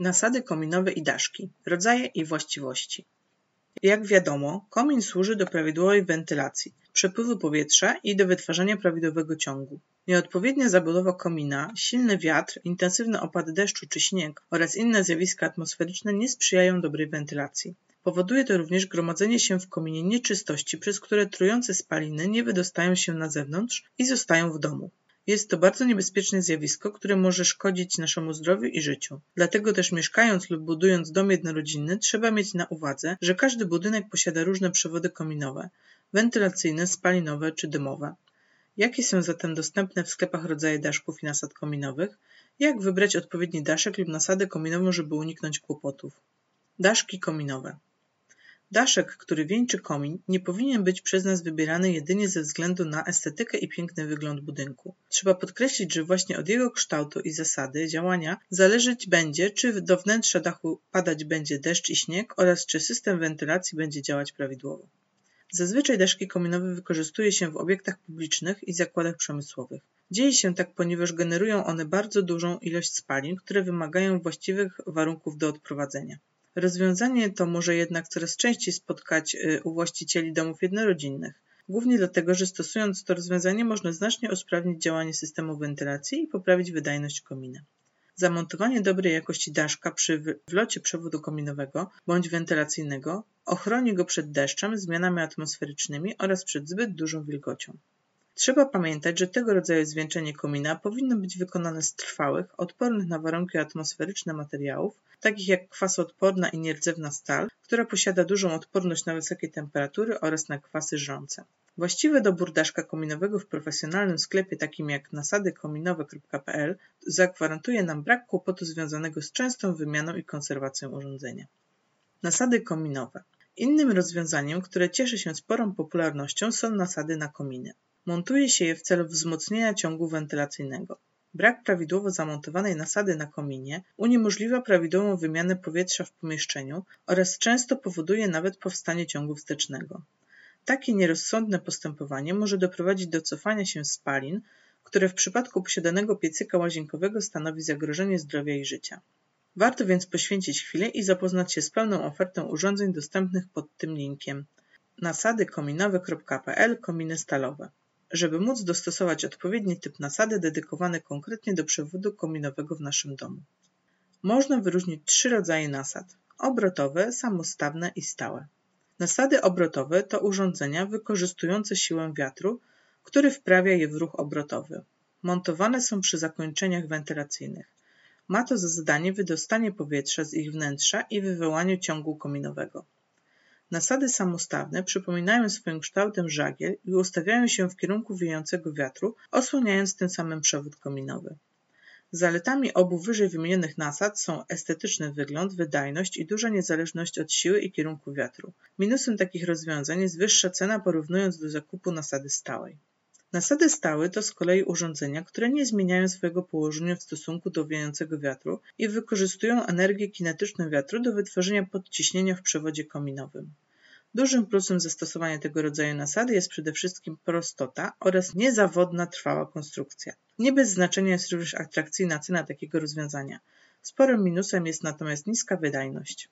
Nasady kominowe i daszki. Rodzaje i właściwości. Jak wiadomo, komin służy do prawidłowej wentylacji, przepływu powietrza i do wytwarzania prawidłowego ciągu. Nieodpowiednia zabudowa komina, silny wiatr, intensywny opad deszczu czy śnieg oraz inne zjawiska atmosferyczne nie sprzyjają dobrej wentylacji. Powoduje to również gromadzenie się w kominie nieczystości, przez które trujące spaliny nie wydostają się na zewnątrz i zostają w domu. Jest to bardzo niebezpieczne zjawisko, które może szkodzić naszemu zdrowiu i życiu. Dlatego też mieszkając lub budując dom jednorodzinny trzeba mieć na uwadze, że każdy budynek posiada różne przewody kominowe, wentylacyjne, spalinowe czy dymowe. Jakie są zatem dostępne w sklepach rodzaje daszków i nasad kominowych? Jak wybrać odpowiedni daszek lub nasadę kominową, żeby uniknąć kłopotów? Daszki kominowe. Daszek, który wieńczy komin, nie powinien być przez nas wybierany jedynie ze względu na estetykę i piękny wygląd budynku. Trzeba podkreślić, że właśnie od jego kształtu i zasady działania zależeć będzie, czy do wnętrza dachu padać będzie deszcz i śnieg oraz czy system wentylacji będzie działać prawidłowo. Zazwyczaj daszki kominowe wykorzystuje się w obiektach publicznych i zakładach przemysłowych. Dzieje się tak, ponieważ generują one bardzo dużą ilość spalin, które wymagają właściwych warunków do odprowadzenia. Rozwiązanie to może jednak coraz częściej spotkać y, u właścicieli domów jednorodzinnych, głównie dlatego, że stosując to rozwiązanie można znacznie usprawnić działanie systemu wentylacji i poprawić wydajność komina. Zamontowanie dobrej jakości daszka przy wlocie przewodu kominowego bądź wentylacyjnego ochroni go przed deszczem, zmianami atmosferycznymi oraz przed zbyt dużą wilgocią. Trzeba pamiętać, że tego rodzaju zwieńczenie komina powinno być wykonane z trwałych, odpornych na warunki atmosferyczne materiałów, takich jak kwasoodporna i nierdzewna stal, która posiada dużą odporność na wysokie temperatury oraz na kwasy żrące. Właściwy dobór daszka kominowego w profesjonalnym sklepie takim jak nasadykominowe.pl zagwarantuje nam brak kłopotu związanego z częstą wymianą i konserwacją urządzenia. Nasady kominowe. Innym rozwiązaniem, które cieszy się sporą popularnością są nasady na kominy. Montuje się je w celu wzmocnienia ciągu wentylacyjnego. Brak prawidłowo zamontowanej nasady na kominie uniemożliwia prawidłową wymianę powietrza w pomieszczeniu oraz często powoduje nawet powstanie ciągu wstecznego. Takie nierozsądne postępowanie może doprowadzić do cofania się spalin, które w przypadku posiadanego piecyka łazienkowego stanowi zagrożenie zdrowia i życia. Warto więc poświęcić chwilę i zapoznać się z pełną ofertą urządzeń dostępnych pod tym linkiem nasadykominowe.pl kominy stalowe żeby móc dostosować odpowiedni typ nasady dedykowany konkretnie do przewodu kominowego w naszym domu. Można wyróżnić trzy rodzaje nasad: obrotowe, samostawne i stałe. Nasady obrotowe to urządzenia wykorzystujące siłę wiatru, który wprawia je w ruch obrotowy. Montowane są przy zakończeniach wentylacyjnych. Ma to za zadanie wydostanie powietrza z ich wnętrza i wywołanie ciągu kominowego. Nasady samostawne przypominają swoim kształtem żagiel i ustawiają się w kierunku wiejącego wiatru, osłaniając tym samym przewód kominowy. Zaletami obu wyżej wymienionych nasad są estetyczny wygląd, wydajność i duża niezależność od siły i kierunku wiatru. Minusem takich rozwiązań jest wyższa cena porównując do zakupu nasady stałej. Nasady stałe to z kolei urządzenia, które nie zmieniają swojego położenia w stosunku do wiejącego wiatru i wykorzystują energię kinetyczną wiatru do wytworzenia podciśnienia w przewodzie kominowym. Dużym plusem zastosowania tego rodzaju nasady jest przede wszystkim prostota oraz niezawodna trwała konstrukcja. Nie bez znaczenia jest również atrakcyjna cena takiego rozwiązania. Sporym minusem jest natomiast niska wydajność.